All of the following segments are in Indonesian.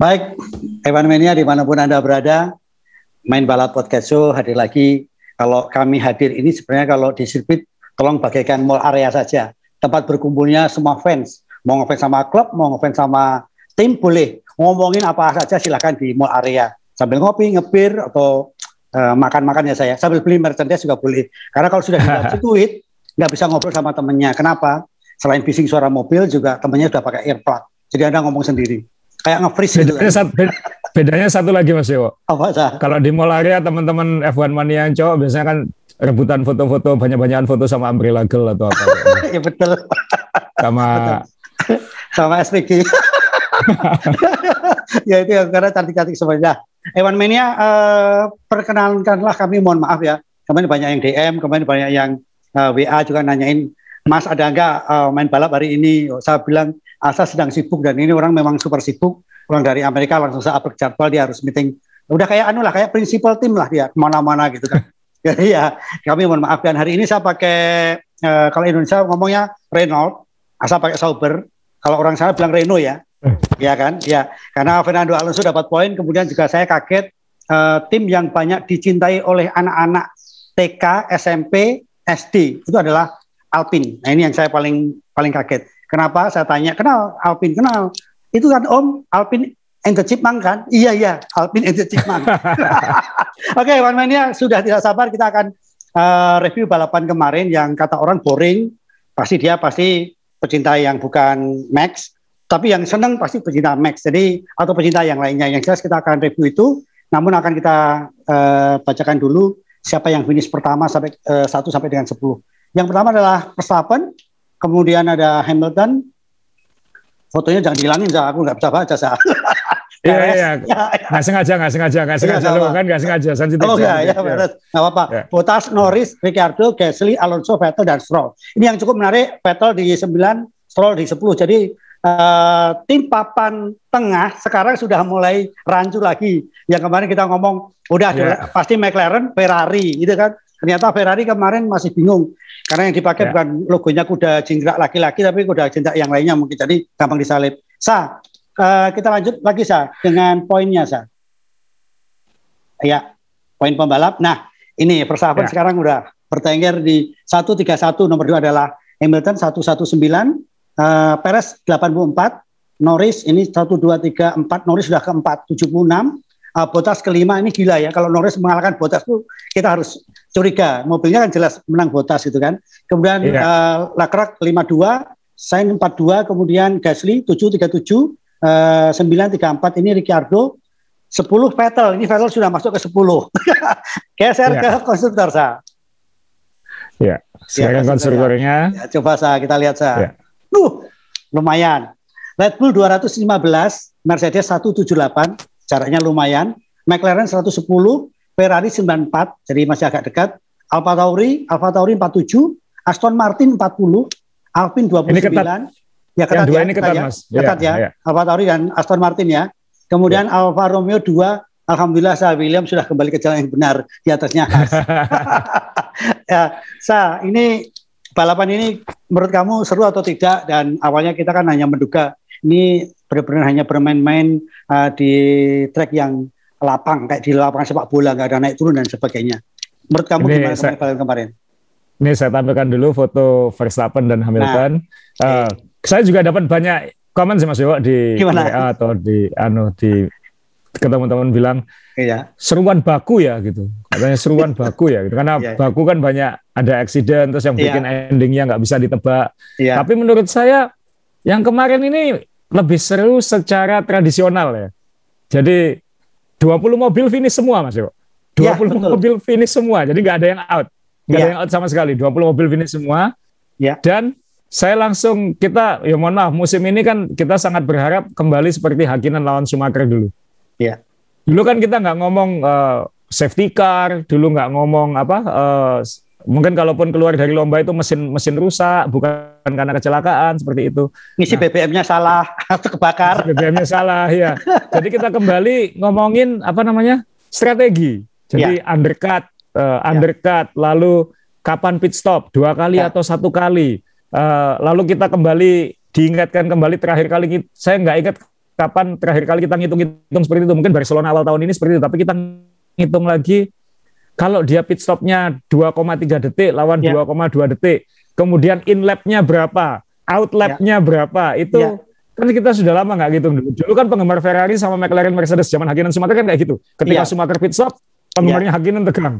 Baik, Evan Mania di mana pun Anda berada, main balap podcast show hadir lagi. Kalau kami hadir ini sebenarnya kalau di sirkuit tolong bagaikan mall area saja. Tempat berkumpulnya semua fans. Mau ngefans sama klub, mau ngefans sama tim boleh. Ngomongin apa saja silahkan di mall area. Sambil ngopi, ngebir, atau uh, makan-makan ya saya. Sambil beli merchandise juga boleh. Karena kalau sudah di sirkuit, nggak bisa ngobrol sama temennya. Kenapa? Selain bising suara mobil juga temennya sudah pakai earplug. Jadi Anda ngomong sendiri kayak nge-freeze gitu kan. Satu, bedanya satu lagi Mas Dewo. Apa sah? Kalau di mall area teman-teman F1 mania yang cowok biasanya kan rebutan foto-foto banyak-banyakan foto sama Umbrella Girl atau apa. Iya betul. Sama betul. sama SPG. ya itu yang karena cantik-cantik semuanya. Ewan Mania uh, perkenalkanlah kami mohon maaf ya. Kemarin banyak yang DM, kemarin banyak yang uh, eh, WA juga nanyain Mas ada enggak uh, main balap hari ini? Saya bilang Asa sedang sibuk dan ini orang memang super sibuk. Pulang dari Amerika langsung saat jadwal dia harus meeting. Udah kayak anu lah kayak prinsipal tim lah dia ke mana-mana gitu kan. Jadi ya kami mohon maaf. Dan hari ini saya pakai uh, kalau Indonesia ngomongnya Renault asal pakai Sauber. Kalau orang sana bilang Renault ya. Ya kan? Ya karena Fernando Alonso dapat poin kemudian juga saya kaget uh, tim yang banyak dicintai oleh anak-anak TK SMP SD itu adalah Alpine. Nah ini yang saya paling paling kaget Kenapa? Saya tanya, kenal Alpin, kenal. Itu kan Om, Alpin and the Chipmunk kan? Iya, iya, Alpin and the Chipmunk. Oke, okay, One Mania sudah tidak sabar kita akan uh, review balapan kemarin yang kata orang boring. Pasti dia pasti pecinta yang bukan Max, tapi yang senang pasti pecinta Max. Jadi atau pecinta yang lainnya. Yang jelas kita akan review itu, namun akan kita uh, bacakan dulu siapa yang finish pertama sampai uh, sampai dengan 10. Yang pertama adalah Verstappen kemudian ada Hamilton fotonya jangan dihilangin saya aku nggak bisa baca saya Iya, iya, iya. Nggak sengaja, nggak sengaja, nggak sengaja. Iya, lo kan nggak sengaja, sensitif. Oh iya, iya, beres. Nggak apa-apa. Ya. Botas, Norris, Ricardo, Gasly, Alonso, Vettel, dan Stroll. Ini yang cukup menarik, Vettel di 9, Stroll di 10. Jadi uh, tim papan tengah sekarang sudah mulai rancu lagi. Yang kemarin kita ngomong, udah ya. pasti McLaren, Ferrari, gitu kan. Ternyata Ferrari kemarin masih bingung. Karena yang dipakai ya. bukan logonya kuda jingkrak laki-laki, tapi kuda jingkrak yang lainnya mungkin jadi gampang disalib. Sa, uh, kita lanjut lagi sa dengan poinnya sa. Ya, poin pembalap. Nah, ini Verstappen ya. sekarang udah bertengger di 131 nomor dua adalah Hamilton 119, uh, Perez 84, Norris ini 1 2 3 4, Norris sudah keempat 76, uh, Bottas kelima ini gila ya. Kalau Norris mengalahkan Bottas tuh kita harus curiga. Mobilnya kan jelas menang Bottas itu kan. Kemudian yeah. uh, Leclerc 52, Sainz 42, kemudian Gasly 737, uh, 934 ini Ricciardo 10 Vettel. Ini Vettel sudah masuk ke 10. Geser yeah. ke konstruktor sa. Ya, silakan ya, konstruktornya. Ya, coba sa kita lihat sa. Ya. Uh, lumayan. Red Bull 215, Mercedes 178, jaraknya lumayan. McLaren 110, Ferrari 94, jadi masih agak dekat. Alfa Tauri, Alfa Tauri 47, Aston Martin 40, Alpine 29. Ini ketat. Ya ketat dua ya, ini ketat, ya. Mas. Ketat ya, ya. ya. Alfa Tauri dan Aston Martin ya. Kemudian ya. Alfa Romeo 2, Alhamdulillah saya William sudah kembali ke jalan yang benar di atasnya. ya, sa ini balapan ini menurut kamu seru atau tidak? Dan awalnya kita kan hanya menduga ini benar-benar hanya bermain-main uh, di trek yang lapang kayak di lapangan sepak bola nggak ada naik turun dan sebagainya. Menurut kamu ini gimana saya, kemarin kemarin? Ini saya tampilkan dulu foto Verstappen dan Hamilton. Nah, uh, saya juga dapat banyak komen sih Mas Dewa di Gimana? WA atau di anu di ke teman-teman bilang iya. seruan baku ya gitu katanya seruan baku ya gitu karena iya, iya. baku kan banyak ada eksiden terus yang iya. bikin iya. endingnya nggak bisa ditebak iya. tapi menurut saya yang kemarin ini lebih seru secara tradisional ya. Jadi 20 mobil finish semua Mas Yo. 20 ya, mobil finish semua. Jadi nggak ada yang out. Nggak ya. ada yang out sama sekali. 20 mobil finish semua. Ya. Dan saya langsung kita ya mohon maaf musim ini kan kita sangat berharap kembali seperti Hakinan lawan Sumatera dulu. Ya. Dulu kan kita nggak ngomong uh, safety car, dulu nggak ngomong apa uh, Mungkin kalaupun keluar dari lomba itu mesin mesin rusak, bukan karena kecelakaan seperti itu. Ngisi nah, BBM-nya salah atau kebakar. BBM-nya salah, ya. Jadi kita kembali ngomongin apa namanya strategi. Jadi ya. undercut, uh, undercut, ya. lalu kapan pit stop dua kali ya. atau satu kali. Uh, lalu kita kembali diingatkan kembali terakhir kali saya nggak ingat kapan terakhir kali kita ngitung-ngitung seperti itu. Mungkin Barcelona awal tahun ini seperti itu, tapi kita ngitung lagi kalau dia pit stopnya 2,3 detik lawan yeah. 2,2 detik, kemudian in lap-nya berapa, out lap-nya yeah. berapa, itu yeah. kan kita sudah lama nggak gitu dulu. Dulu kan penggemar Ferrari sama McLaren Mercedes zaman Hakkinen Schumacher kan kayak gitu. Ketika yeah. Schumacher pit stop, penggemarnya yeah. Hakkinen tegang,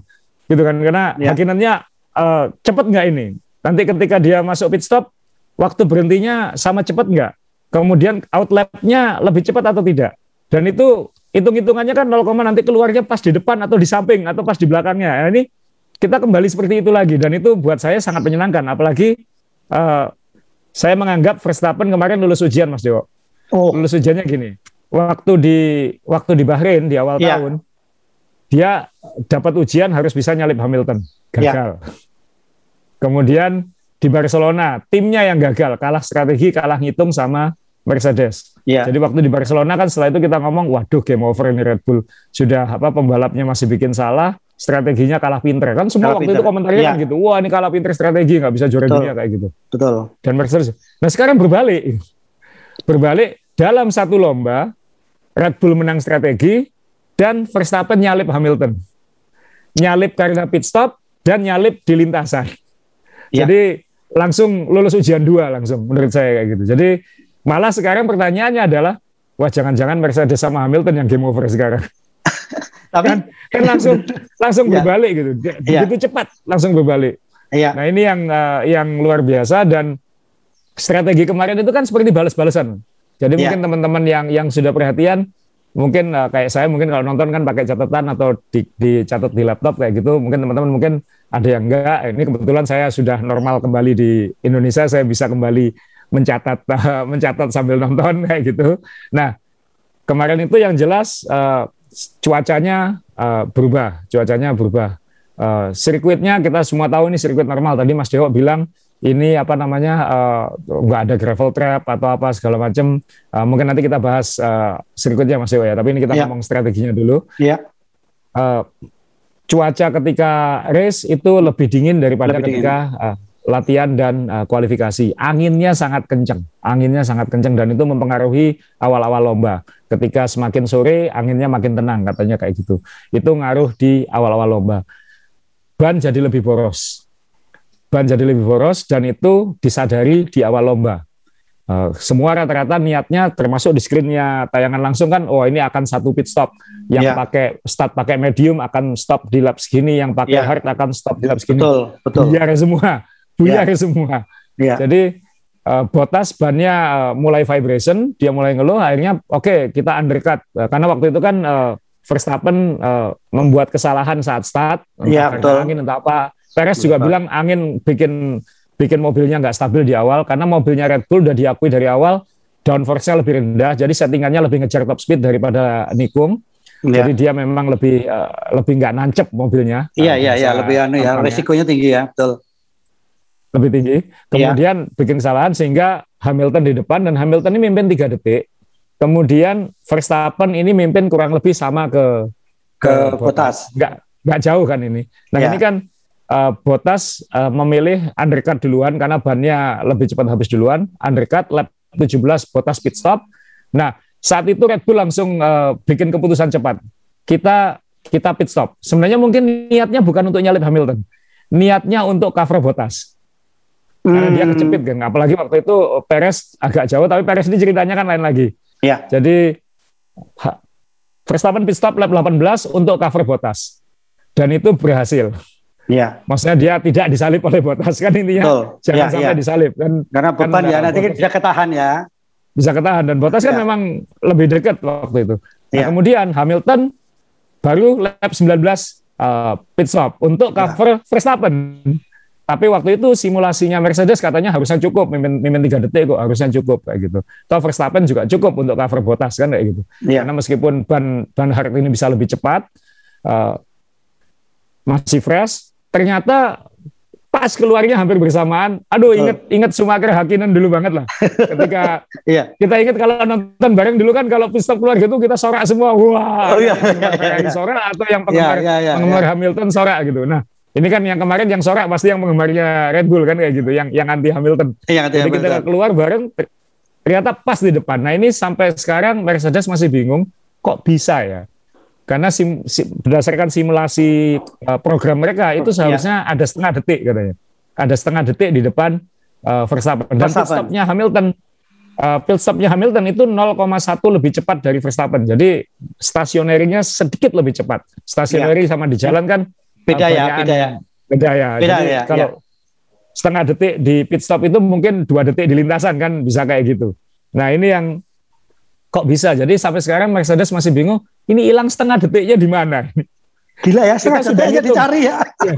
gitu kan? Karena yeah. Hakkinennya uh, cepet nggak ini? Nanti ketika dia masuk pit stop, waktu berhentinya sama cepat nggak? Kemudian outlapnya lebih cepat atau tidak? Dan itu hitung-hitungannya kan 0, nanti keluarnya pas di depan atau di samping atau pas di belakangnya. Nah, ini kita kembali seperti itu lagi dan itu buat saya sangat menyenangkan. Apalagi uh, saya menganggap Verstappen kemarin lulus ujian, Mas Dewo. Oh. Lulus ujiannya gini. Waktu di waktu di Bahrain di awal yeah. tahun, dia dapat ujian harus bisa nyalip Hamilton, gagal. Yeah. Kemudian di Barcelona timnya yang gagal kalah strategi kalah ngitung sama Mercedes. Yeah. Jadi waktu di Barcelona kan setelah itu kita ngomong waduh game over ini Red Bull sudah apa pembalapnya masih bikin salah strateginya kalah pinter kan semua kalah waktu pinter. itu komentarnya yeah. kan gitu wah ini kalah pinter strategi nggak bisa juara Betul. dunia kayak gitu. Betul. Dan Mercedes. Nah sekarang berbalik berbalik dalam satu lomba Red Bull menang strategi dan Verstappen nyalip Hamilton nyalip karena pit stop dan nyalip di lintasan. Yeah. Jadi langsung lulus ujian dua langsung menurut saya kayak gitu. Jadi malah sekarang pertanyaannya adalah wah jangan-jangan Mercedes sama Hamilton yang game over sekarang. Tapi kan, kan langsung langsung ya. berbalik gitu. Ya. Begitu cepat langsung berbalik. Ya. Nah, ini yang uh, yang luar biasa dan strategi kemarin itu kan seperti balas-balasan. Jadi ya. mungkin teman-teman yang yang sudah perhatian mungkin uh, kayak saya mungkin kalau nonton kan pakai catatan atau di, dicatat di laptop kayak gitu mungkin teman-teman mungkin ada yang enggak ini kebetulan saya sudah normal kembali di Indonesia saya bisa kembali mencatat uh, mencatat sambil nonton kayak gitu nah kemarin itu yang jelas uh, cuacanya uh, berubah cuacanya berubah uh, sirkuitnya kita semua tahu ini sirkuit normal tadi Mas Dewo bilang ini apa namanya uh, nggak ada gravel trap atau apa segala macam. Uh, mungkin nanti kita bahas uh, sirkuitnya Mas Dewa ya. Tapi ini kita yeah. ngomong strateginya dulu. Yeah. Uh, cuaca ketika race itu lebih dingin daripada lebih ketika Uh, latihan dan uh, kualifikasi. Anginnya sangat kencang, anginnya sangat kencang dan itu mempengaruhi awal-awal lomba. Ketika semakin sore, anginnya makin tenang katanya kayak gitu. Itu ngaruh di awal-awal lomba. Ban jadi lebih boros ban jadi lebih boros dan itu disadari di awal lomba. Uh, semua rata-rata niatnya termasuk di screennya tayangan langsung kan, oh ini akan satu pit stop. Yang yeah. pakai start pakai medium akan stop di lap segini, yang pakai yeah. hard akan stop di lap segini. Betul, betul. Buyar semua, buyar yeah. semua. Yeah. Jadi uh, botas bannya uh, mulai vibration, dia mulai ngeluh, akhirnya oke okay, kita undercut uh, karena waktu itu kan uh, Verstappen uh, membuat kesalahan saat start, yeah, betul. angin entah apa Perez juga bilang angin bikin bikin mobilnya nggak stabil di awal karena mobilnya Red Bull udah diakui dari awal downforce-nya lebih rendah, jadi settingannya lebih ngejar top speed daripada Nikung. Ya. Jadi dia memang lebih uh, lebih nggak nancep mobilnya. Iya iya iya lebih anu ya resikonya tinggi ya betul. Lebih tinggi. Iya. Kemudian ya. bikin kesalahan sehingga Hamilton di depan dan Hamilton ini mimpin tiga detik. Kemudian Verstappen ini mimpin kurang lebih sama ke ke, ke Bottas. Nggak nggak jauh kan ini. Nah ya. ini kan uh, Bottas uh, memilih undercut duluan karena bannya lebih cepat habis duluan. Undercut lap 17 Bottas pit stop. Nah, saat itu Red Bull langsung uh, bikin keputusan cepat. Kita kita pit stop. Sebenarnya mungkin niatnya bukan untuk nyalip Hamilton. Niatnya untuk cover Bottas. Karena hmm. dia kecepit kan. Apalagi waktu itu Perez agak jauh, tapi Perez ini ceritanya kan lain lagi. Ya. Jadi Verstappen pit stop lap 18 untuk cover Bottas. Dan itu berhasil. Iya. Maksudnya dia tidak disalip oleh Bottas kan intinya Betul. jangan ya, sampai ya. disalip kan. Karena beban kan, ya nanti Bottas, bisa ketahan ya. Bisa ketahan dan Bottas ya. kan iya. memang lebih dekat waktu itu. Nah, ya. kemudian Hamilton baru lap 19 uh, pit stop untuk iya. cover ya. Verstappen. Tapi waktu itu simulasinya Mercedes katanya harusnya cukup, mimpin, mimpin 3 detik kok harusnya cukup kayak gitu. Toh Verstappen juga cukup untuk cover Bottas kan kayak gitu. Ya. Karena meskipun ban ban hard ini bisa lebih cepat, uh, masih fresh, ternyata pas keluarnya hampir bersamaan. Aduh, inget oh. inget Sumaker Hakinan dulu banget lah. Ketika iya. kita ingat kalau nonton bareng dulu kan kalau pistol keluar gitu kita sorak semua. Wah. Oh, iya, iya, iya, iya. sorak atau yang penggemar iya, iya, iya, penggemar iya. Hamilton sorak gitu. Nah, ini kan yang kemarin yang sorak pasti yang penggemarnya Red Bull kan kayak gitu, yang yang anti Hamilton. Iya, anti Jadi Hamilton. kita keluar bareng ternyata pas di depan. Nah ini sampai sekarang Mercedes masih bingung kok bisa ya. Karena sim, sim, berdasarkan simulasi uh, program mereka itu iya. seharusnya ya. ada setengah detik katanya. Ada setengah detik di depan uh, Verstappen. Dan pit stopnya Hamilton uh, pit stopnya Hamilton itu 0,1 lebih cepat dari Verstappen. Jadi stasionernya sedikit lebih cepat. Stationary ya. sama di jalan kan beda ya, beda ya. Beda ya. Beda Jadi ya. Kalau ya setengah detik di pit stop itu mungkin dua detik di lintasan kan bisa kayak gitu. Nah ini yang kok bisa. Jadi sampai sekarang Mercedes masih bingung. Ini hilang setengah detiknya di mana? Gila ya, setengah kita detiknya dicari ya. Iya.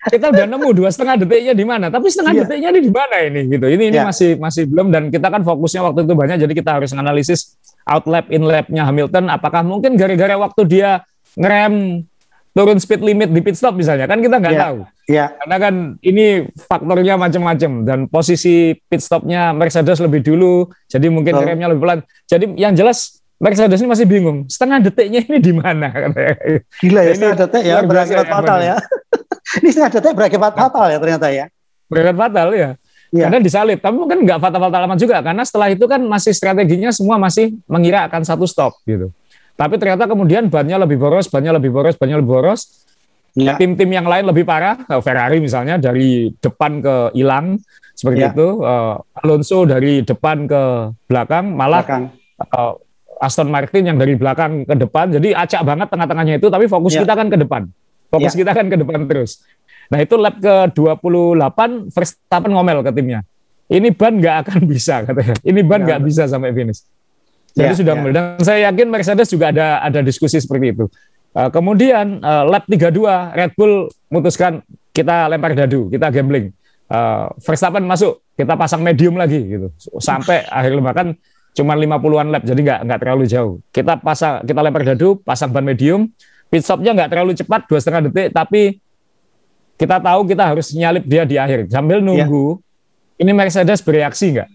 kita udah nemu dua setengah detiknya di mana, tapi setengah yeah. detiknya ini di mana ini gitu. Ini ini yeah. masih masih belum dan kita kan fokusnya waktu itu banyak, jadi kita harus analisis out lap in lapnya Hamilton. Apakah mungkin gara-gara waktu dia ngerem turun speed limit di pit stop misalnya kan kita nggak yeah. tahu. Yeah. Karena kan ini faktornya macam-macam dan posisi pit stopnya Mercedes lebih dulu, jadi mungkin oh. remnya lebih pelan. Jadi yang jelas Mercedes ini masih bingung setengah detiknya ini di mana. Gila ya setengah detik ya berakibat fatal ya. ini setengah detik berakibat fatal ya ternyata ya. Berakibat fatal ya. Ya. Karena disalib, tapi mungkin nggak fatal-fatal amat juga karena setelah itu kan masih strateginya semua masih mengira akan satu stop gitu. Tapi ternyata kemudian bannya lebih boros, bannya lebih boros, bannya lebih boros. Ya. Tim-tim yang lain lebih parah, eh, Ferrari misalnya dari depan ke hilang seperti ya. itu, uh, Alonso dari depan ke belakang, malah belakang. Uh, Aston Martin yang dari belakang ke depan, jadi acak banget tengah-tengahnya itu, tapi fokus ya. kita kan ke depan, fokus ya. kita kan ke depan terus. Nah itu lap ke 28, Verstappen ngomel ke timnya. Ini ban nggak akan bisa katanya. Ini ban nggak ya. bisa sampai finish. Jadi ya, sudah ya. dan saya yakin Mercedes juga ada ada diskusi seperti itu. Uh, kemudian uh, lap 32 Red Bull memutuskan kita lempar dadu, kita gambling. Uh, Verstappen masuk, kita pasang medium lagi gitu. Sampai akhir lomba kan cuma 50-an lap, jadi nggak nggak terlalu jauh. Kita pasang kita lempar dadu, pasang ban medium, pit stopnya nggak terlalu cepat, dua setengah detik, tapi kita tahu kita harus nyalip dia di akhir sambil ya. nunggu. Ya. Ini Mercedes bereaksi nggak?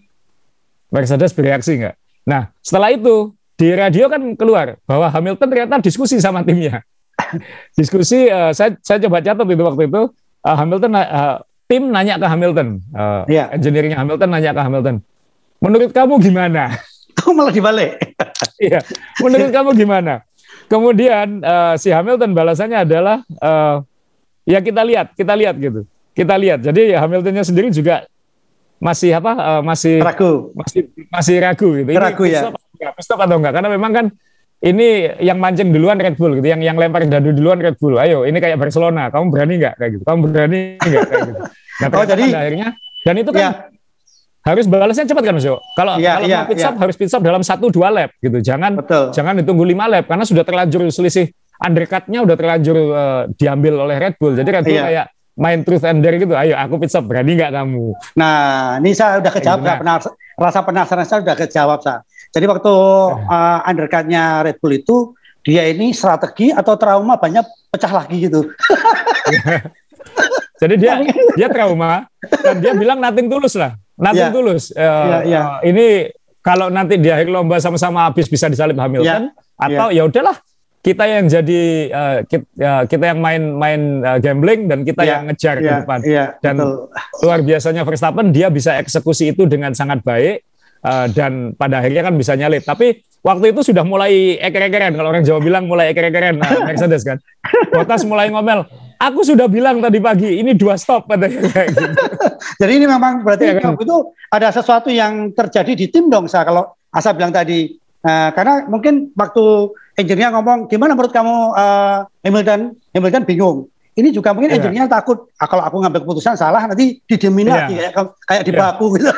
Mercedes bereaksi nggak? Nah, setelah itu di radio kan keluar bahwa Hamilton ternyata diskusi sama timnya. diskusi, uh, saya saya coba catat itu waktu itu uh, Hamilton uh, tim nanya ke Hamilton, uh, yeah. engineeringnya Hamilton nanya ke Hamilton, menurut kamu gimana? Kok malah dibalik? Iya, menurut kamu gimana? Kemudian uh, si Hamilton balasannya adalah uh, ya kita lihat, kita lihat gitu, kita lihat. Jadi Hamiltonnya sendiri juga masih apa uh, masih ragu. Masih masih ragu gitu. Ini ragu ya. stop atau enggak? Karena memang kan ini yang mancing duluan Red Bull gitu yang yang lempar dadu duluan Red Bull. Ayo ini kayak Barcelona. Kamu berani nggak kayak gitu? Kamu berani nggak kayak gitu? Nah oh, jadi akhirnya dan itu kan ya. harus balasnya cepat kan Mas Yo? Kalau ya, kalau ya, mau pit stop ya. harus pit stop dalam satu dua lap gitu. Jangan Betul. jangan ditunggu lima lap karena sudah terlanjur selisih undercutnya udah terlanjur uh, diambil oleh Red Bull. Jadi Red Bull ya. kayak main truth and dare gitu. Ayo aku pizza berani nggak kamu? Nah, ini saya udah kejawab. Nah. Penas rasa penasaran saya udah kejawab sa. Jadi waktu uh, undercutnya Red Bull itu dia ini strategi atau trauma banyak pecah lagi gitu. Jadi dia dia trauma dan dia bilang nothing tulus lah, nothing yeah. tulus. Uh, yeah, yeah. Uh, ini kalau nanti di akhir lomba sama-sama habis bisa disalip Hamilton yeah. atau yeah. ya udahlah kita yang jadi uh, kita, uh, kita yang main-main uh, gambling dan kita yeah, yang ngejar yeah, ke depan. Yeah, dan betul. luar biasanya Verstappen dia bisa eksekusi itu dengan sangat baik uh, dan pada akhirnya kan bisa nyalip. Tapi waktu itu sudah mulai eker-ekeran kalau orang Jawa bilang mulai eker-ekeran uh, Mercedes kan. Bottas mulai ngomel, aku sudah bilang tadi pagi ini dua stop katanya kayak gitu. Jadi ini memang berarti ya, kan? itu ada sesuatu yang terjadi di tim dong saya kalau Asa bilang tadi. Uh, karena mungkin waktu engineer ngomong gimana menurut kamu uh, Hamilton Hamilton bingung ini juga mungkin yeah. engineer takut ah, kalau aku ngambil keputusan salah nanti didemin yeah. lagi kayak kayak di yeah. gitu.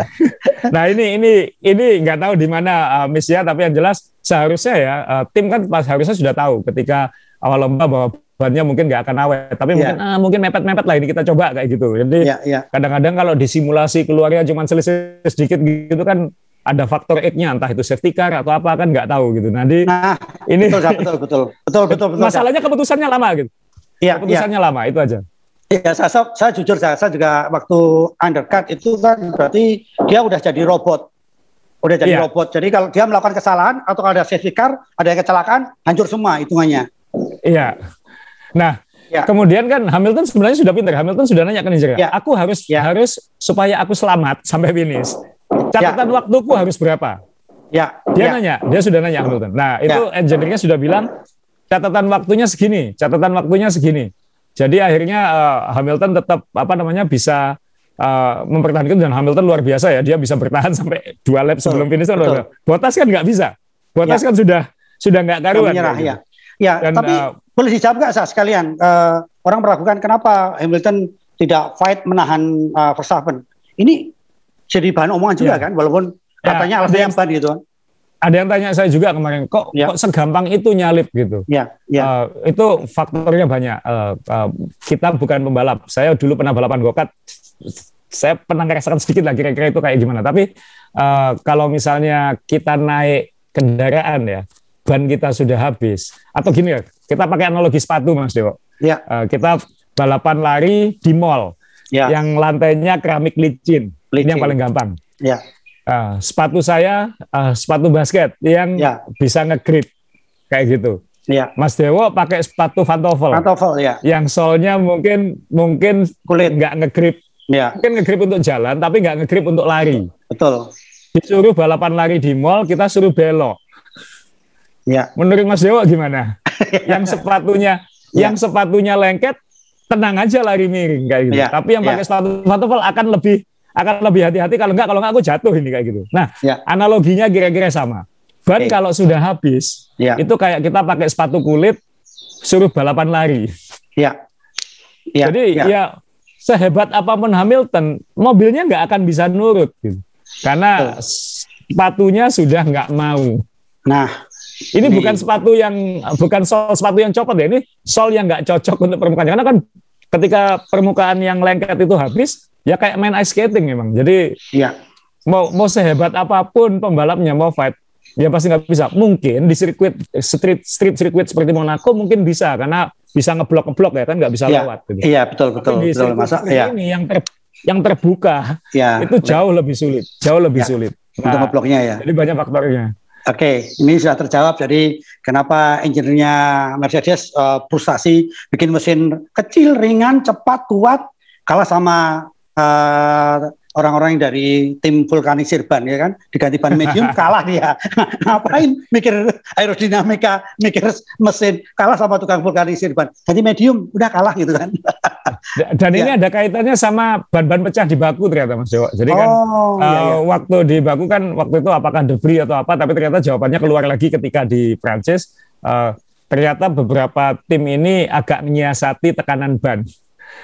nah ini ini ini nggak tahu di mana uh, miss ya tapi yang jelas seharusnya ya uh, tim kan pas harusnya sudah tahu ketika awal lomba bahwa bannya mungkin nggak akan awet tapi yeah. mungkin ah, mungkin mepet-mepet lah ini kita coba kayak gitu jadi yeah, yeah. kadang-kadang kalau disimulasi keluarnya cuma selisih sedikit gitu kan ada faktor X-nya entah itu safety car atau apa kan nggak tahu gitu. Nanti nah, ini betul betul betul betul betul, betul masalahnya keputusannya lama gitu. Iya, keputusannya ya. lama itu aja. Iya, saya, saya, saya jujur saya, saya juga waktu undercut itu kan berarti dia udah jadi robot. Udah jadi ya. robot. Jadi kalau dia melakukan kesalahan atau ada safety car, ada yang kecelakaan, hancur semua hitungannya. Iya. Nah, ya. kemudian kan Hamilton sebenarnya sudah pintar. Hamilton sudah nanya ke Nigeria, ya. aku harus ya. harus supaya aku selamat sampai finish catatan ya. waktuku harus berapa? Ya. Dia ya. nanya, dia sudah nanya Hamilton. Nah, itu ya. engineer sudah bilang catatan waktunya segini, catatan waktunya segini. Jadi akhirnya uh, Hamilton tetap apa namanya bisa uh, mempertahankan dan Hamilton luar biasa ya, dia bisa bertahan sampai dua lap sebelum finish kan luar Bottas kan nggak bisa. Bottas ya. kan sudah sudah nggak karuan. Menyerah, ya. Ya, dan, tapi uh, boleh dijawab nggak sah sekalian uh, orang meragukan kenapa Hamilton tidak fight menahan uh, Verstappen. Ini jadi bahan omongan juga ya. kan, walaupun ya, katanya alasannya ban gitu kan ada yang tanya saya juga kemarin kok ya. kok segampang itu nyalip gitu. Ya, ya. Uh, itu faktornya banyak. Uh, uh, kita bukan pembalap. Saya dulu pernah balapan gokat. Saya pernah ngerasakan sedikit lah kira-kira itu kayak gimana. Tapi uh, kalau misalnya kita naik kendaraan ya, ban kita sudah habis. Atau gini ya, kita pakai analogi sepatu Mas Dewo. Ya. Uh, kita balapan lari di mall. Ya. Yang lantainya keramik licin. Licin. Ini yang paling gampang. Ya uh, sepatu saya uh, sepatu basket yang ya. bisa ngegrip kayak gitu. Ya. Mas Dewo pakai sepatu pantofel. Pantofel ya. Yang solnya mungkin mungkin kulit nggak ngegrip. Ya. Mungkin ngegrip untuk jalan tapi nggak ngegrip untuk lari. Betul. Disuruh balapan lari di mall, kita suruh belok. Ya. Menurut Mas Dewo gimana? yang sepatunya ya. yang sepatunya lengket, tenang aja lari miring kayak gitu. Ya. Tapi yang pakai ya. sepatu pantofel akan lebih akan lebih hati-hati kalau enggak kalau enggak aku jatuh ini kayak gitu. Nah, ya. analoginya kira-kira sama. Ban okay. kalau sudah habis, ya. itu kayak kita pakai sepatu kulit suruh balapan lari. Ya. ya. Jadi ya. ya sehebat apa pun Hamilton, mobilnya nggak akan bisa nurut gitu. Karena Betul. sepatunya sudah nggak mau. Nah, ini, ini bukan sepatu yang bukan sol sepatu yang copot ya, ini sol yang nggak cocok untuk permukaan. Karena kan ketika permukaan yang lengket itu habis, ya kayak main ice skating memang. Jadi ya. mau mau sehebat apa pun pembalapnya mau fight, ya pasti nggak bisa. Mungkin di sirkuit street street sirkuit seperti Monaco mungkin bisa karena bisa ngeblok ngeblok ya kan nggak bisa ya. lewat. Gitu. Iya betul betul. Tapi di betul masa ya. ini yang ter, yang terbuka ya. itu jauh lebih sulit, jauh lebih ya. sulit. Nah, Untuk ngebloknya ya. Jadi banyak faktornya. Oke, ini sudah terjawab. Jadi kenapa engineer-nya Mercedes uh, frustasi bikin mesin kecil, ringan, cepat, kuat, kalah sama uh, orang-orang yang dari tim vulkanik Sirban ya kan? Diganti ban medium kalah dia. Ngapain mikir aerodinamika mikir mesin kalah sama tukang vulkanik Sirban. Ganti medium udah kalah gitu kan. Dan ini ya. ada kaitannya sama ban-ban pecah di baku ternyata Mas Jawa. Jadi kan oh, iya, iya. Uh, waktu di baku kan waktu itu apakah debris atau apa tapi ternyata jawabannya keluar lagi ketika di Prancis. Uh, ternyata beberapa tim ini agak menyiasati tekanan ban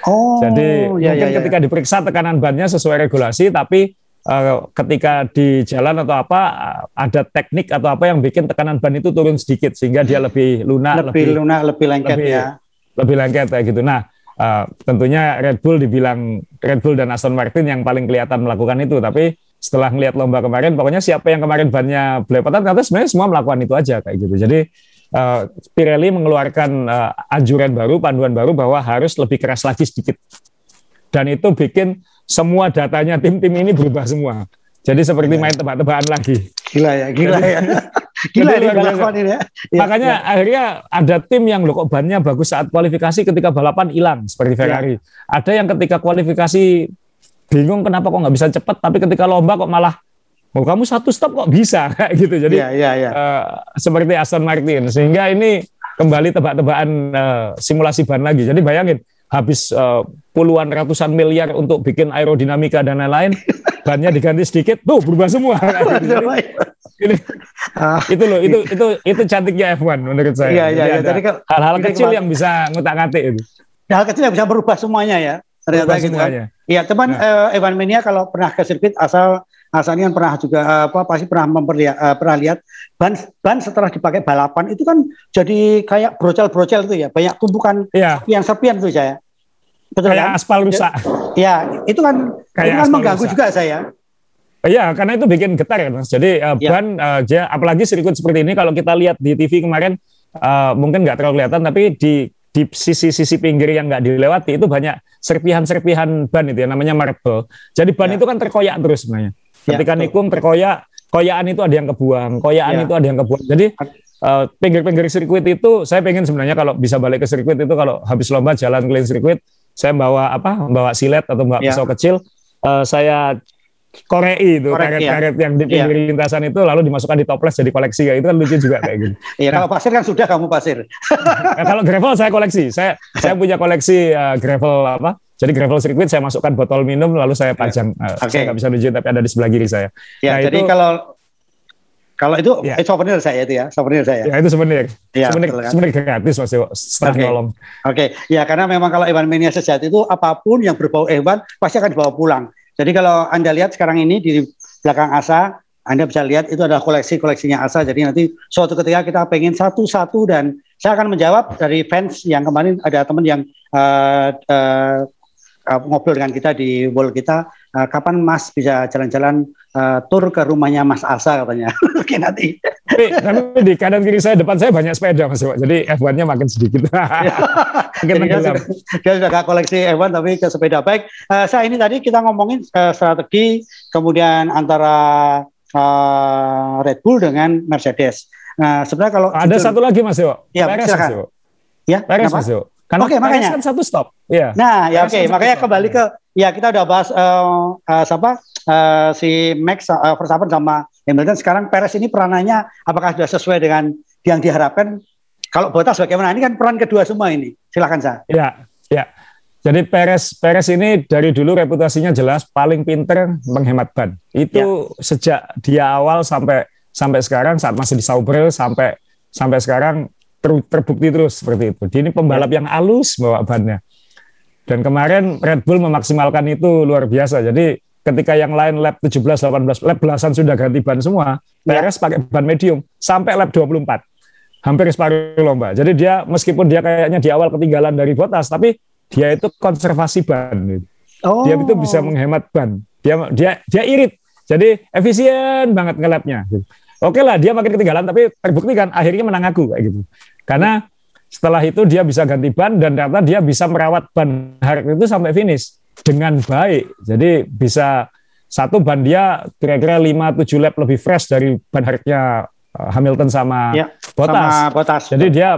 Oh, jadi ya, mungkin ya, ya. ketika diperiksa tekanan bannya sesuai regulasi, tapi uh, ketika di jalan atau apa ada teknik atau apa yang bikin tekanan ban itu turun sedikit sehingga dia lebih lunak, lebih, lebih lunak, lebih lengket lebih, ya, lebih lengket kayak gitu. Nah, uh, tentunya Red Bull dibilang Red Bull dan Aston Martin yang paling kelihatan melakukan itu, tapi setelah melihat lomba kemarin, pokoknya siapa yang kemarin bannya belepotan, ternyata sebenarnya semua melakukan itu aja kayak gitu. Jadi uh, Pirelli mengeluarkan uh, anjuran baru, panduan baru bahwa harus lebih keras lagi sedikit. Dan itu bikin semua datanya tim-tim ini berubah semua. Jadi seperti main tebak-tebakan lagi. Gila ya, gila ya. Gila ini balapan ini ya. Makanya ya. akhirnya ada tim yang loh kok bannya bagus saat kualifikasi ketika balapan hilang seperti iya. Ferrari. Ya. Ada yang ketika kualifikasi bingung kenapa kok nggak bisa cepat, tapi ketika lomba kok malah Oh kamu satu stop kok bisa kayak gitu. Jadi ya, ya, ya. Uh, seperti Aston Martin sehingga ini kembali tebak-tebakan uh, simulasi ban lagi. Jadi bayangin habis uh, puluhan ratusan miliar untuk bikin aerodinamika dan lain-lain, bannya diganti sedikit, tuh berubah semua. Gitu. Jadi, ini, ah. itu loh, itu itu itu cantiknya F1 menurut saya. Iya iya. Ya, hal-hal kecil yang bisa ngutak-ngatik itu. Hal kecil yang bisa berubah semuanya ya. Ternyata gitu kan. Iya, teman nah. uh, Evan Mania kalau pernah ke sirkuit asal Hasan kan pernah juga apa pasti pernah memperlihat uh, pernah lihat ban ban setelah dipakai balapan itu kan jadi kayak brocel-brocel itu ya banyak tumpukan ya. serpian-serpian itu saya betul kayak kan? aspal rusak ya itu kan kayak itu kan mengganggu rusak. juga saya Iya, karena itu bikin getar ya, Mas. Jadi uh, ya. ban, uh, apalagi sirkuit seperti ini, kalau kita lihat di TV kemarin, uh, mungkin nggak terlalu kelihatan, tapi di di sisi-sisi pinggir yang nggak dilewati itu banyak serpihan-serpihan ban itu ya, namanya marble. Jadi ban ya. itu kan terkoyak terus sebenarnya. Ya, Ketika ya, nikung terkoyak, koyaan itu ada yang kebuang, koyaan ya. itu ada yang kebuang. Jadi uh, pinggir-pinggir sirkuit itu saya pengen sebenarnya kalau bisa balik ke sirkuit itu kalau habis lomba jalan keliling sirkuit, saya bawa apa? Bawa silet atau bawa ya. pisau kecil, uh, saya korei itu karet-karet ya. yang di pinggir iya. lintasan itu lalu dimasukkan di toples jadi koleksi kayak itu kan lucu juga kayak gitu. Iya nah, kalau pasir kan sudah kamu pasir. nah, kalau gravel saya koleksi. Saya saya punya koleksi uh, gravel apa? Jadi gravel circuit saya masukkan botol minum lalu saya pajang. Uh, okay. Saya nggak bisa tunjukin tapi ada di sebelah kiri saya. Ya, nah, jadi itu, kalau kalau itu ya. eh, souvenir saya itu ya, souvenir saya. Ya itu souvenir. Ya, souvenir, kan? souvenir gratis Mas Dewo, setelah okay. nolong. Oke, okay. ya karena memang kalau Evan Mania sejati itu apa pun yang berbau hewan pasti akan dibawa pulang. Jadi kalau Anda lihat sekarang ini di belakang Asa, Anda bisa lihat itu adalah koleksi-koleksinya Asa. Jadi nanti suatu ketika kita pengen satu-satu dan saya akan menjawab dari fans yang kemarin ada teman yang uh, uh, ngobrol dengan kita di wall kita, uh, kapan Mas bisa jalan-jalan uh, tur ke rumahnya Mas Asa katanya. Oke nanti. Tapi, tapi di kanan kiri saya depan saya banyak sepeda Mas Jadi F1-nya makin sedikit. makin dia, dia sudah gak koleksi F1 tapi ke sepeda. Baik, uh, saya ini tadi kita ngomongin uh, strategi kemudian antara uh, Red Bull dengan Mercedes. Nah, sebenarnya kalau ada jujur, satu lagi Mas Yo. Ya, Peres, silakan. Mas Yo. Ya, Peres Mas Yo. Karena okay, makanya kan satu stop. Iya. Nah, ya oke, okay. makanya stop. kembali ke ya kita udah bahas uh, uh, siapa uh, si Max uh, Verstappen sama Hamilton sekarang Perez ini peranannya apakah sudah sesuai dengan yang diharapkan? Kalau Bottas bagaimana? Ini kan peran kedua semua ini. Silakan saya. Ya, ya. Jadi Perez Perez ini dari dulu reputasinya jelas paling pinter menghemat ban. Itu ya. sejak dia awal sampai sampai sekarang saat masih di Sauber sampai sampai sekarang ter, terbukti terus seperti itu. Dia ini pembalap yang halus bawa bannya. Dan kemarin Red Bull memaksimalkan itu luar biasa. Jadi ketika yang lain lap 17, 18, lap belasan sudah ganti ban semua, ya. Perez pakai ban medium sampai lap 24. Hampir separuh lomba. Jadi dia meskipun dia kayaknya di awal ketinggalan dari Bottas, tapi dia itu konservasi ban. Oh. Dia itu bisa menghemat ban. Dia dia dia irit. Jadi efisien banget ngelapnya. Oke lah, dia makin ketinggalan, tapi terbukti kan akhirnya menang aku kayak gitu. Karena setelah itu dia bisa ganti ban dan ternyata dia bisa merawat ban hark itu sampai finish dengan baik. Jadi bisa satu ban dia kira-kira 5-7 lap lebih fresh dari ban harknya eh, Hamilton sama ya, Bottas. Sama Bottas. Jadi dia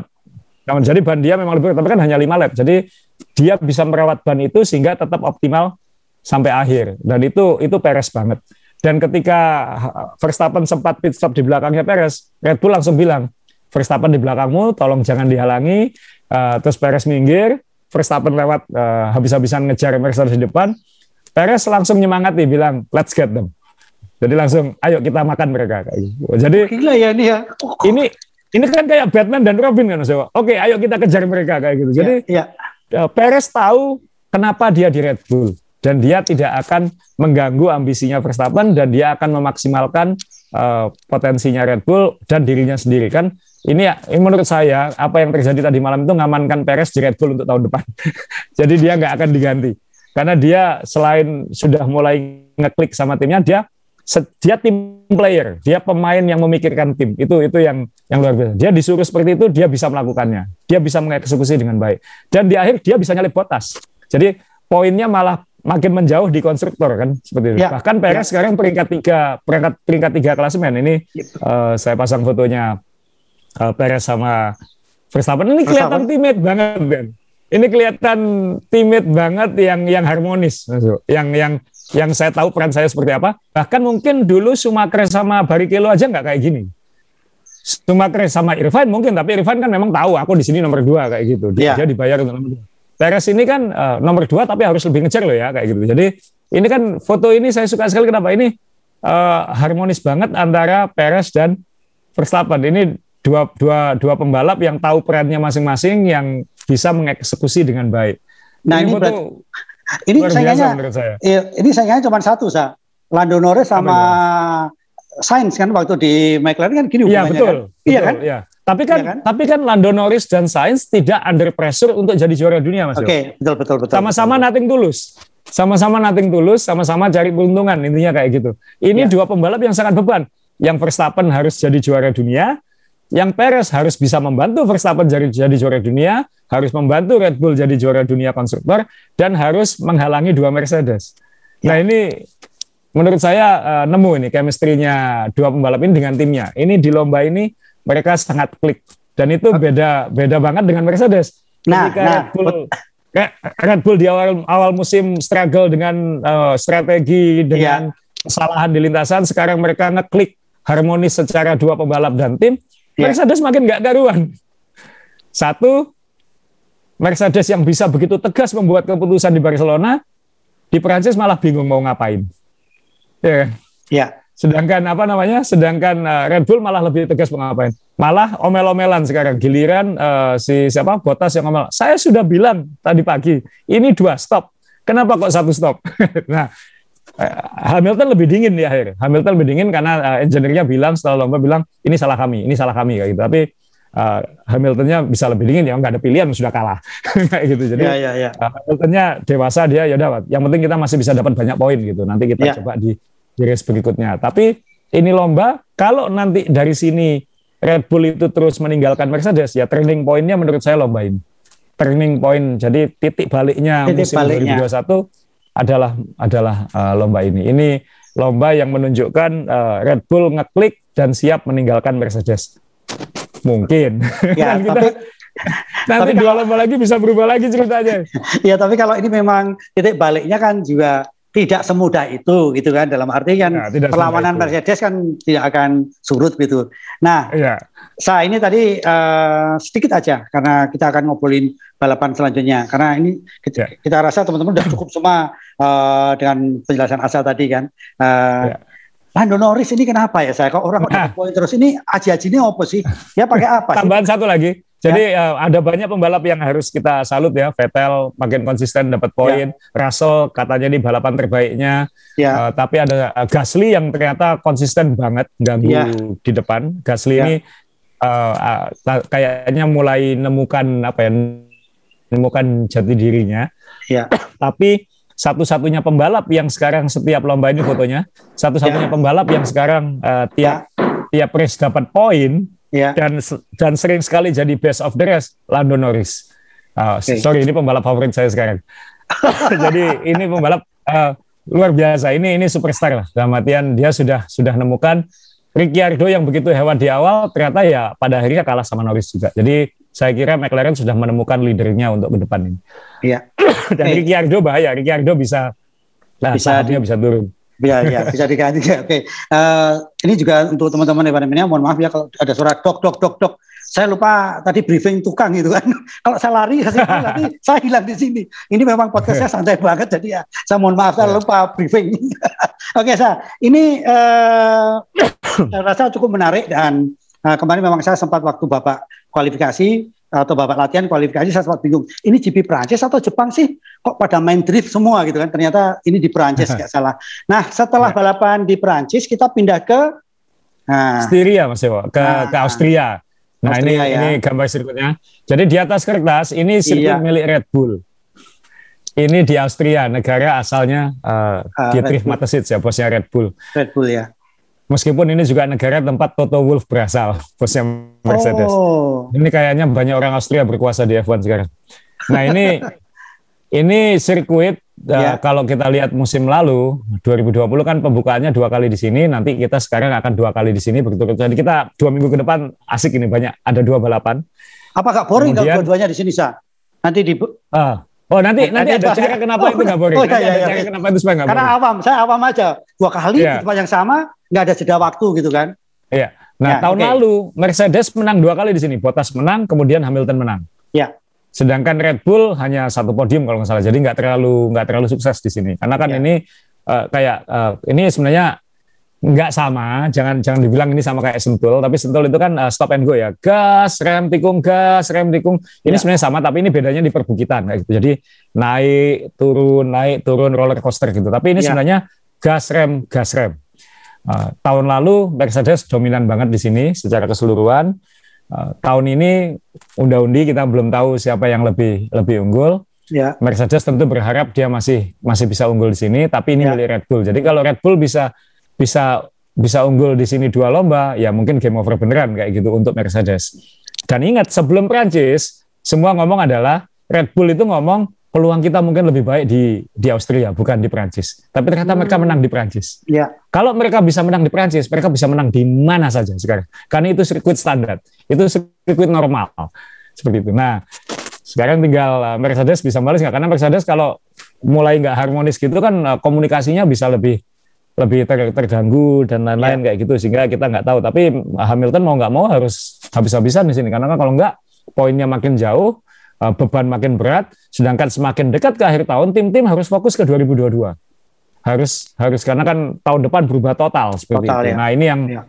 jadi ban dia memang lebih tapi kan hanya 5 lap. Jadi dia bisa merawat ban itu sehingga tetap optimal sampai akhir dan itu itu peres banget. Dan ketika Verstappen sempat pit stop di belakangnya Perez, Red Bull langsung bilang, Verstappen di belakangmu, tolong jangan dihalangi. Uh, terus Perez minggir, Verstappen lewat uh, habis-habisan ngejar Mercedes di depan. Perez langsung nyemangati, bilang, let's get them. Jadi langsung, ayo kita makan mereka. Jadi Gila ya ini ya. Ini ini kan kayak Batman dan Robin kan, Oke, Oke, ayo kita kejar mereka kayak gitu. Jadi ya, ya. Perez tahu kenapa dia di Red Bull dan dia tidak akan mengganggu ambisinya Verstappen dan dia akan memaksimalkan uh, potensinya Red Bull dan dirinya sendiri kan ini ya ini menurut saya apa yang terjadi tadi malam itu ngamankan Perez di Red Bull untuk tahun depan. Jadi dia nggak akan diganti karena dia selain sudah mulai ngeklik sama timnya dia dia tim player, dia pemain yang memikirkan tim. Itu itu yang yang luar biasa. Dia disuruh seperti itu, dia bisa melakukannya. Dia bisa mengeksekusi dengan baik. Dan di akhir dia bisa nyalip botas. Jadi poinnya malah makin menjauh di konstruktor kan seperti itu. Ya, Bahkan Perez ya. sekarang peringkat tiga peringkat peringkat tiga klasemen ini ya. uh, saya pasang fotonya uh, Perez sama Verstappen ini kelihatan timid banget kan. Ini kelihatan timid banget yang yang harmonis, yang yang yang saya tahu peran saya seperti apa. Bahkan mungkin dulu Sumakre sama Barikelo aja nggak kayak gini. Sumakre sama Irfan mungkin, tapi Irfan kan memang tahu aku di sini nomor dua kayak gitu. Dia, yeah. dia dibayar untuk nomor dua. Perez ini kan uh, nomor dua tapi harus lebih ngejar loh ya kayak gitu. Jadi ini kan foto ini saya suka sekali kenapa ini uh, harmonis banget antara Perez dan Verstappen. Ini dua dua dua pembalap yang tahu perannya masing-masing yang bisa mengeksekusi dengan baik. Nah ini, ini berarti, ini menurut saya. Iya, ini sayangnya cuma satu sa Lando Norris sama Sainz kan waktu di McLaren kan gini Iya betul. Kan? betul iya kan? Iya. Tapi kan, iya kan, tapi kan Lando Norris dan Sainz tidak under pressure untuk jadi juara dunia, Mas. Oke, okay, betul betul betul. Sama-sama nating tulus. Sama-sama nating tulus, sama-sama cari keuntungan intinya kayak gitu. Ini ya. dua pembalap yang sangat beban. Yang Verstappen harus jadi juara dunia, yang Perez harus bisa membantu Verstappen jadi, jadi juara dunia, harus membantu Red Bull jadi juara dunia konstruktor, dan harus menghalangi dua Mercedes. Ya. Nah ini menurut saya uh, nemu ini chemistry-nya dua pembalap ini dengan timnya. Ini di lomba ini mereka sangat klik dan itu beda beda banget dengan Mercedes. Nah, Ketika nah, Red Bull Red Bull di awal awal musim struggle dengan uh, strategi dengan yeah kesalahan di lintasan, sekarang mereka ngeklik harmonis secara dua pembalap dan tim, yeah. Mercedes makin nggak karuan. Satu, Mercedes yang bisa begitu tegas membuat keputusan di Barcelona, di Prancis malah bingung mau ngapain. Ya. Yeah. Yeah. Sedangkan apa namanya? Sedangkan uh, Red Bull malah lebih tegas mau ngapain. Malah omel-omelan sekarang. Giliran uh, si siapa? Botas yang omel. Saya sudah bilang tadi pagi, ini dua stop. Kenapa kok satu stop? nah, uh, Hamilton lebih dingin di akhir. Hamilton lebih dingin karena uh, engineer-nya bilang setelah lomba bilang ini salah kami, ini salah kami kayak gitu. Tapi uh, Hamiltonnya bisa lebih dingin ya nggak ada pilihan sudah kalah kayak gitu jadi ya, ya, ya. Uh, Hamiltonnya dewasa dia ya dapat yang penting kita masih bisa dapat banyak poin gitu nanti kita ya. coba di, di race berikutnya tapi ini lomba kalau nanti dari sini Red Bull itu terus meninggalkan Mercedes ya turning pointnya menurut saya lomba ini turning point jadi titik baliknya titik musim baliknya. 2021 adalah adalah uh, lomba ini ini lomba yang menunjukkan uh, Red Bull ngeklik dan siap meninggalkan Mercedes Mungkin. Ya, kita, tapi nanti tapi dua lomba lagi bisa berubah lagi ceritanya. ya, tapi kalau ini memang titik baliknya kan juga tidak semudah itu gitu kan dalam arti kan ya, perlawanan Mercedes kan tidak akan surut gitu. Nah, ya. saya ini tadi uh, sedikit aja karena kita akan ngobrolin balapan selanjutnya karena ini kita, ya. kita rasa teman-teman sudah cukup semua uh, dengan penjelasan Asa tadi kan. Uh, ya Lando Norris ini kenapa ya saya kok orang nah. poin terus ini aji-aji ini apa sih? Ya pakai apa? Tambahan satu lagi. Jadi ya. uh, ada banyak pembalap yang harus kita salut ya. Vettel makin konsisten dapat poin. Ya. Russell katanya ini balapan terbaiknya. Ya. Uh, tapi ada uh, Gasly yang ternyata konsisten banget ganggu ya. di depan. Gasly ya. ini uh, uh, kayaknya mulai nemukan apa ya? Nemukan jati dirinya. Ya. tapi satu-satunya pembalap yang sekarang setiap lomba ini fotonya, satu-satunya ya. pembalap yang sekarang uh, tiap ya. tiap race dapat poin ya. dan dan sering sekali jadi best of the rest Lando Norris. Uh, okay. Sorry, ini pembalap favorit saya sekarang. jadi ini pembalap uh, luar biasa. Ini ini superstar lah. Dalam artian dia sudah sudah nemukan Ricciardo yang begitu hewan di awal ternyata ya pada akhirnya kalah sama Norris juga. Jadi saya kira McLaren sudah menemukan leadernya untuk ke depan ini. Iya. Dan hey. Ricciardo bahaya, Ricciardo bisa nah, bisa di, bisa turun. Ya, ya, bisa diganti. Oke, okay. uh, eh, ini juga untuk teman-teman mana mohon maaf ya kalau ada suara dok, dok, dok, dok. Saya lupa tadi briefing tukang itu kan. kalau saya lari, saya lari, saya hilang di sini. Ini memang podcastnya santai banget, jadi ya saya mohon maaf saya lupa briefing. Oke, okay, saya ini uh, saya rasa cukup menarik dan uh, kemarin memang saya sempat waktu bapak kualifikasi atau babak latihan kualifikasi saya sempat bingung ini GP Prancis atau Jepang sih? Kok pada main drift semua gitu kan? Ternyata ini di Prancis nggak salah. Nah setelah ya. balapan di Prancis kita pindah ke nah, Styria Mas Ewo ke, nah, ke Austria. Nah Austria, ini ya. ini gambar sirkuitnya. Jadi di atas kertas ini sirkuit iya. milik Red Bull. Ini di Austria negara asalnya uh, uh, Dietrich Mateschitz ya bosnya Red Bull. Red Bull ya Meskipun ini juga negara tempat Toto Wolff berasal, bosnya Mercedes. Oh. Ini kayaknya banyak orang Austria berkuasa di F1 sekarang. Nah ini ini sirkuit yeah. uh, kalau kita lihat musim lalu 2020 kan pembukaannya dua kali di sini, nanti kita sekarang akan dua kali di sini begitu. Jadi kita dua minggu ke depan asik ini banyak ada dua balapan. Apakah boring kalau dua-duanya di sini sa? Nanti di uh, Oh nanti nanti, nanti ada cara kenapa oh, itu nggak boring. Oh, iya, iya, ada cara kenapa itu supaya nggak boring. Karena awam, saya awam aja. Dua kali yeah. tempat yang sama, nggak ada jeda waktu gitu kan. Iya. Nah ya, tahun okay. lalu Mercedes menang dua kali di sini. Bottas menang, kemudian Hamilton menang. Iya. Sedangkan Red Bull hanya satu podium kalau nggak salah. Jadi nggak terlalu nggak terlalu sukses di sini. Karena kan ya. ini uh, kayak uh, ini sebenarnya nggak sama, jangan jangan dibilang ini sama kayak sentul, tapi sentul itu kan uh, stop and go ya, gas, rem, tikung, gas, rem, tikung. Ini ya. sebenarnya sama, tapi ini bedanya di perbukitan kayak gitu. Jadi naik, turun, naik, turun roller coaster gitu. Tapi ini ya. sebenarnya gas rem, gas rem. Uh, tahun lalu Mercedes dominan banget di sini secara keseluruhan. Uh, tahun ini unda-undi kita belum tahu siapa yang lebih lebih unggul. Ya. Mercedes tentu berharap dia masih masih bisa unggul di sini, tapi ini ya. milik Red Bull. Jadi kalau Red Bull bisa bisa bisa unggul di sini dua lomba, ya mungkin game over beneran kayak gitu untuk Mercedes. Dan ingat sebelum Prancis, semua ngomong adalah Red Bull itu ngomong peluang kita mungkin lebih baik di di Austria bukan di Prancis. Tapi ternyata hmm. mereka menang di Prancis. Ya. Kalau mereka bisa menang di Prancis, mereka bisa menang di mana saja sekarang. Karena itu sirkuit standar, itu sirkuit normal seperti itu. Nah, sekarang tinggal uh, Mercedes bisa balas nggak? Karena Mercedes kalau mulai nggak harmonis gitu kan uh, komunikasinya bisa lebih lebih ter, terganggu dan lain-lain ya. kayak gitu sehingga kita nggak tahu. Tapi Hamilton mau nggak mau harus habis-habisan di sini karena kan kalau nggak poinnya makin jauh, uh, beban makin berat. Sedangkan semakin dekat ke akhir tahun, tim-tim harus fokus ke 2022. Harus harus karena kan tahun depan berubah total seperti total, itu. Ya. Nah ini yang ya.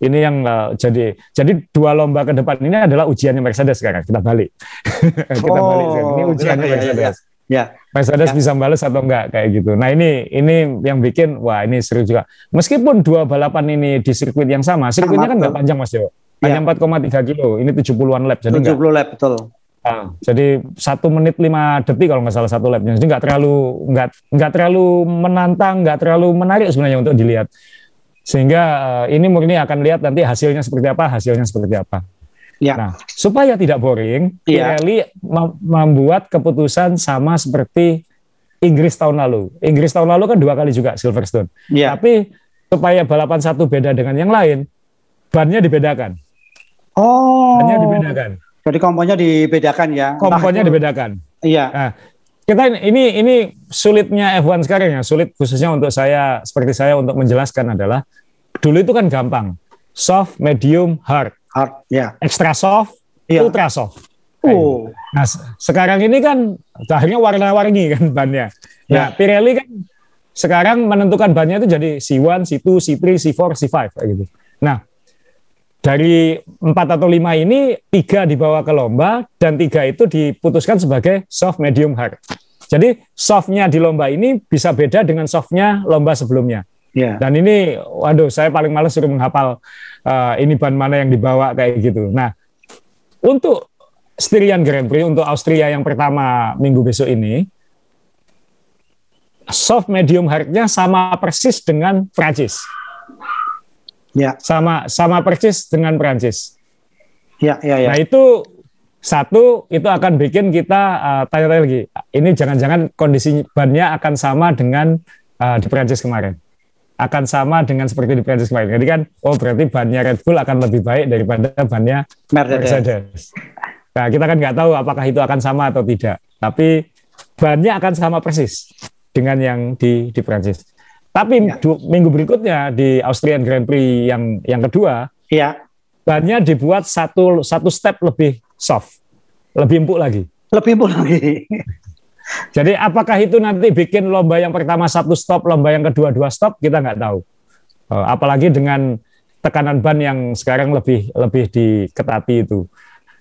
ini yang uh, jadi jadi dua lomba ke depan ini adalah ujiannya Mercedes sekarang. Kita balik. kita oh, balik. Ini ujiannya ya, Mercedes. Ya, ya. Ya. Mercedes ya. bisa balas atau enggak kayak gitu. Nah ini ini yang bikin wah ini seru juga. Meskipun dua balapan ini di sirkuit yang sama, sirkuitnya kan nggak panjang Mas Jo. Hanya ya. 4,3 kilo. Ini 70-an lap. Jadi 70 enggak, lap betul. Nah, jadi satu menit lima detik kalau nggak salah satu lapnya. Jadi nggak terlalu nggak nggak terlalu menantang, nggak terlalu menarik sebenarnya untuk dilihat. Sehingga uh, ini murni akan lihat nanti hasilnya seperti apa, hasilnya seperti apa. Ya. Nah, supaya tidak boring, ya. Pirelli membuat keputusan sama seperti Inggris tahun lalu. Inggris tahun lalu kan dua kali juga Silverstone. Ya. Tapi supaya balapan satu beda dengan yang lain, bannya dibedakan. Oh. Bannya dibedakan. Jadi komponnya dibedakan ya. Komponnya dibedakan. Iya. Nah, kita ini ini sulitnya F1 sekarang ya, sulit khususnya untuk saya seperti saya untuk menjelaskan adalah dulu itu kan gampang. Soft, medium, hard hard ya extra soft ya. ultra soft oh nah sekarang ini kan akhirnya warna-warni kan bannya nah ya. Pirelli kan sekarang menentukan bannya itu jadi C1, C2, C3, C4, C5 kayak gitu. Nah, dari empat atau lima ini tiga dibawa ke lomba dan tiga itu diputuskan sebagai soft, medium, hard. Jadi softnya di lomba ini bisa beda dengan softnya lomba sebelumnya. Yeah. Dan ini, waduh, saya paling males suruh menghafal uh, ini ban mana yang dibawa kayak gitu. Nah, untuk Styrian Grand Prix untuk Austria yang pertama minggu besok ini, soft medium hardnya sama persis dengan Prancis. Ya. Sama sama persis dengan Prancis. Ya, ya, ya. Nah itu satu itu akan bikin kita uh, tanya-tanya lagi. Ini jangan-jangan kondisi bannya akan sama dengan uh, di Prancis kemarin akan sama dengan seperti di Prancis kemarin. Jadi kan, oh berarti bannya Red Bull akan lebih baik daripada bannya Mercedes. Mercedes. Nah, kita kan nggak tahu apakah itu akan sama atau tidak. Tapi bannya akan sama persis dengan yang di di Prancis. Tapi ya. minggu berikutnya di Austrian Grand Prix yang yang kedua, ya. bannya dibuat satu satu step lebih soft, lebih empuk lagi. Lebih empuk lagi. Jadi apakah itu nanti bikin lomba yang pertama satu stop, lomba yang kedua dua stop, kita nggak tahu. Uh, apalagi dengan tekanan ban yang sekarang lebih lebih diketati itu.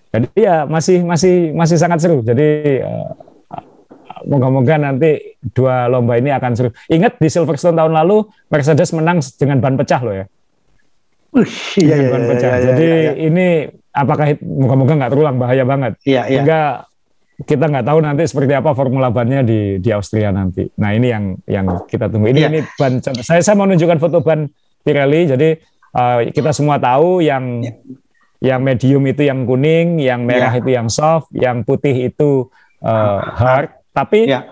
Jadi ya masih masih masih sangat seru. Jadi uh, moga-moga nanti dua lomba ini akan seru. Ingat di Silverstone tahun lalu Mercedes menang dengan ban pecah loh ya. Uh, iya, iya, ban pecah. Iya, iya, Jadi iya, iya. ini apakah moga-moga nggak terulang bahaya banget. Iya, iya. Enggak kita nggak tahu nanti seperti apa formula bannya di di Austria nanti. Nah ini yang yang kita tunggu. Ini yeah. ini ban. Saya saya mau menunjukkan foto ban Pirelli. Jadi uh, kita semua tahu yang yeah. yang medium itu yang kuning, yang merah yeah. itu yang soft, yang putih itu uh, hard. Tapi yeah.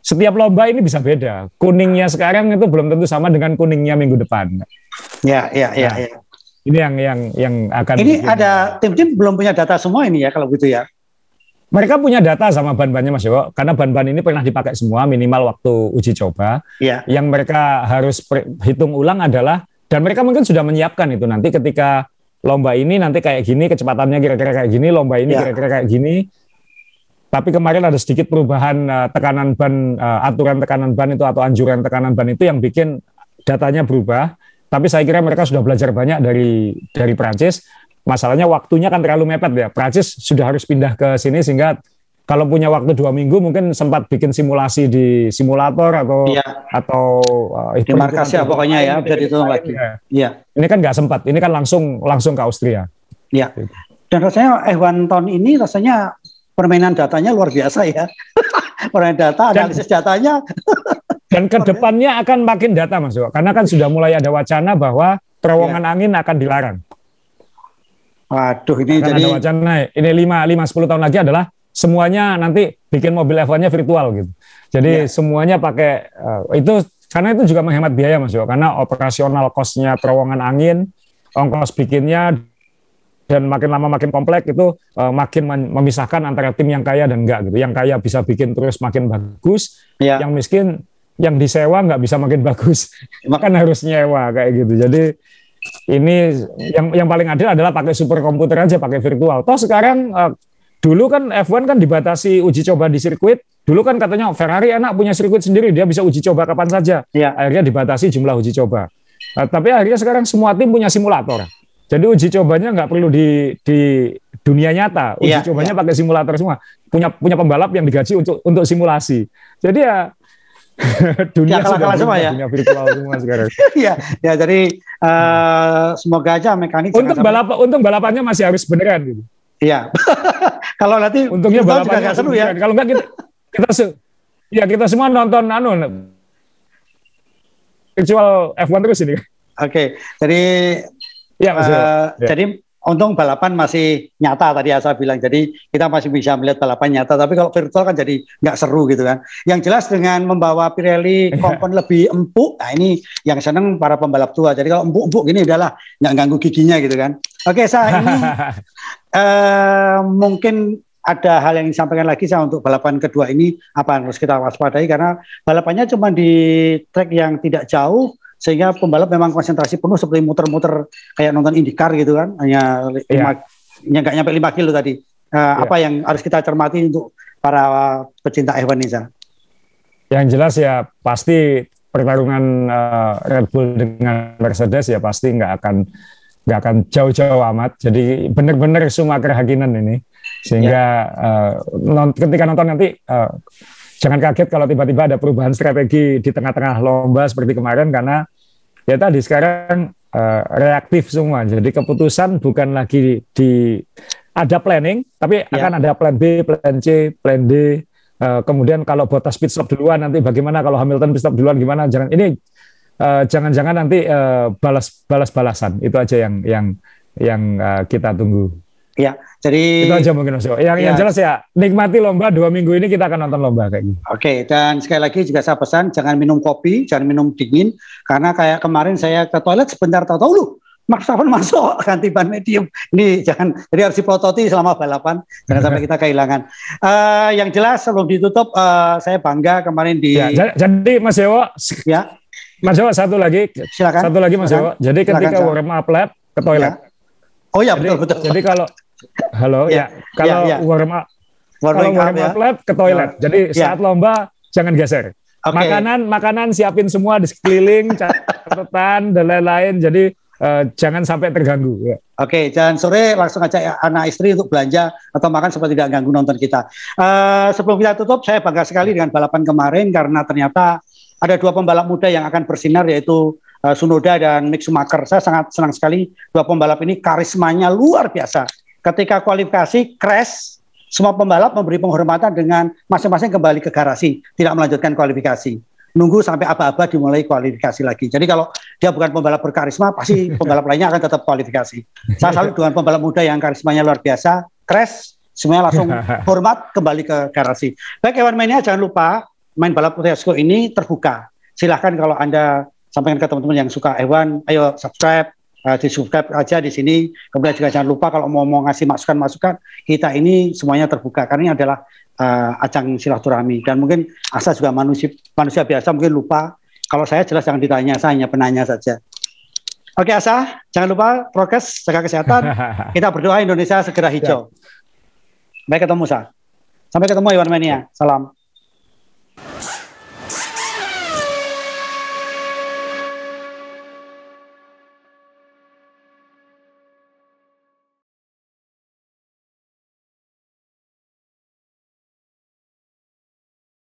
setiap lomba ini bisa beda. Kuningnya sekarang itu belum tentu sama dengan kuningnya minggu depan. Ya ya ya. Nah. Ini yang yang yang akan. Ini ada tim-tim belum punya data semua ini ya kalau gitu ya. Mereka punya data sama ban-bannya Mas Joko, karena ban-ban ini pernah dipakai semua minimal waktu uji coba. Ya. Yang mereka harus hitung ulang adalah dan mereka mungkin sudah menyiapkan itu nanti ketika lomba ini nanti kayak gini kecepatannya kira-kira kayak gini, lomba ini kira kira-kira kayak gini. Tapi kemarin ada sedikit perubahan uh, tekanan ban, uh, aturan tekanan ban itu atau anjuran tekanan ban itu yang bikin datanya berubah. Tapi saya kira mereka sudah belajar banyak dari dari Prancis Masalahnya waktunya kan terlalu mepet ya. Prancis sudah harus pindah ke sini sehingga kalau punya waktu dua minggu mungkin sempat bikin simulasi di simulator atau iya. atau uh, di markas ya pokoknya ya bisa dihitung lagi. Iya. Ini kan nggak sempat. Ini kan langsung langsung ke Austria. Iya. Dan rasanya F1 tahun ini rasanya permainan datanya luar biasa ya. permainan data, analisis dan, datanya. dan ke depannya akan makin data Mas Karena kan sudah mulai ada wacana bahwa terowongan ya. angin akan dilarang. Waduh, ini Akan jadi ada wacana ini 5 5 10 tahun lagi adalah semuanya nanti bikin mobil F1-nya virtual gitu. Jadi ya. semuanya pakai uh, itu karena itu juga menghemat biaya Mas Jo, karena operasional cost-nya terowongan angin, ongkos bikinnya dan makin lama makin kompleks itu uh, makin memisahkan antara tim yang kaya dan enggak gitu. Yang kaya bisa bikin terus makin bagus, ya. yang miskin yang disewa nggak bisa makin bagus, kan harus nyewa kayak gitu. Jadi ini yang yang paling adil adalah pakai superkomputer aja, pakai virtual. Toh sekarang uh, dulu kan F1 kan dibatasi uji coba di sirkuit. Dulu kan katanya Ferrari enak punya sirkuit sendiri, dia bisa uji coba kapan saja. Ya. Akhirnya dibatasi jumlah uji coba. Uh, tapi akhirnya sekarang semua tim punya simulator. Jadi uji cobanya nggak perlu di di dunia nyata, uji ya, cobanya ya. pakai simulator semua. Punya punya pembalap yang digaji untuk untuk simulasi. Jadi ya dunia ya, kalah -kalah semua ya. Dunia virtual semua sekarang. Iya, ya jadi uh, semoga aja mekanik. Untuk balap, untung balapannya masih harus beneran gitu. Iya. Kalau nanti untungnya balapannya seru ya. Kalau enggak kita kita se ya kita semua nonton anu virtual F1 terus ini. Oke, okay, jadi ya, uh, ya. jadi untung balapan masih nyata tadi saya bilang. Jadi kita masih bisa melihat balapan nyata. Tapi kalau virtual kan jadi nggak seru gitu kan. Yang jelas dengan membawa Pirelli kompon lebih empuk, nah ini yang seneng para pembalap tua. Jadi kalau empuk-empuk gini udahlah nggak ganggu giginya gitu kan. Oke, saya ini uh, mungkin ada hal yang disampaikan lagi saya untuk balapan kedua ini apa yang harus kita waspadai karena balapannya cuma di trek yang tidak jauh sehingga pembalap memang konsentrasi penuh seperti muter-muter kayak nonton IndyCar gitu kan hanya lima yeah. nggak nyampe lima kilo tadi uh, yeah. apa yang harus kita cermati untuk para pecinta F1 ini Yang jelas ya pasti pertarungan uh, Red Bull dengan Mercedes ya pasti nggak akan nggak akan jauh-jauh amat. Jadi benar-benar Schumacher Hakkinen ini sehingga yeah. Ya. uh, ketika nonton nanti uh, jangan kaget kalau tiba-tiba ada perubahan strategi di tengah-tengah lomba seperti kemarin karena ya tadi sekarang uh, reaktif semua. Jadi keputusan bukan lagi di ada planning, tapi ya. akan ada plan B, plan C, plan D. Uh, kemudian kalau Bottas pit stop duluan nanti bagaimana kalau Hamilton pit stop duluan gimana? Jangan ini uh, jangan-jangan nanti uh, balas balas balasan itu aja yang yang yang uh, kita tunggu. Ya, jadi itu aja mungkin Mas. Yang, ya. yang jelas ya nikmati lomba dua minggu ini kita akan nonton lomba kayak gitu. Oke, dan sekali lagi juga saya pesan jangan minum kopi, jangan minum dingin karena kayak kemarin saya ke toilet sebentar tahu-tahu lu Max Verstappen masuk ganti ban medium. Ini jangan jadi harus dipelototi selama balapan jangan sampai kita kehilangan. Uh, yang jelas sebelum ditutup uh, saya bangga kemarin di ya, Jadi Mas Dewo ya. Mas Dewo satu lagi. Silakan. Satu lagi Mas Dewo. Jadi ketika warm up lap ke toilet. Ya Oh ya betul betul. Jadi kalau halo ya, ya kalau ya, ya. warm up warm kalau warm up, ya. lab ke toilet. Ya. Jadi ya. saat lomba jangan geser. Okay. Makanan makanan siapin semua di sekeliling, catatan dan lain-lain. Jadi uh, jangan sampai terganggu. Ya. Oke, okay, jangan sore langsung ajak anak istri untuk belanja atau makan supaya tidak ganggu nonton kita. Uh, sebelum kita tutup, saya bangga sekali dengan balapan kemarin karena ternyata ada dua pembalap muda yang akan bersinar yaitu uh, Sunoda dan Mick Schumacher. Saya sangat senang sekali dua pembalap ini karismanya luar biasa. Ketika kualifikasi crash, semua pembalap memberi penghormatan dengan masing-masing kembali ke garasi, tidak melanjutkan kualifikasi. Nunggu sampai aba-aba dimulai kualifikasi lagi. Jadi kalau dia bukan pembalap berkarisma, pasti pembalap lainnya akan tetap kualifikasi. Saya salut dengan pembalap muda yang karismanya luar biasa, crash, semuanya langsung hormat kembali ke garasi. Baik, Ewan Mania jangan lupa main balap Tesco ini terbuka. Silahkan kalau Anda sampaikan ke teman-teman yang suka hewan, ayo subscribe, uh, di subscribe aja di sini. Kemudian juga jangan lupa kalau mau mau ngasih masukan-masukan, kita ini semuanya terbuka karena ini adalah uh, ajang silaturahmi dan mungkin Asa juga manusia manusia biasa mungkin lupa. Kalau saya jelas jangan ditanya, saya hanya penanya saja. Oke Asa, jangan lupa prokes, jaga kesehatan. Kita berdoa Indonesia segera hijau. Ya. Baik ketemu Sa. Sampai ketemu Iwan Mania. Salam.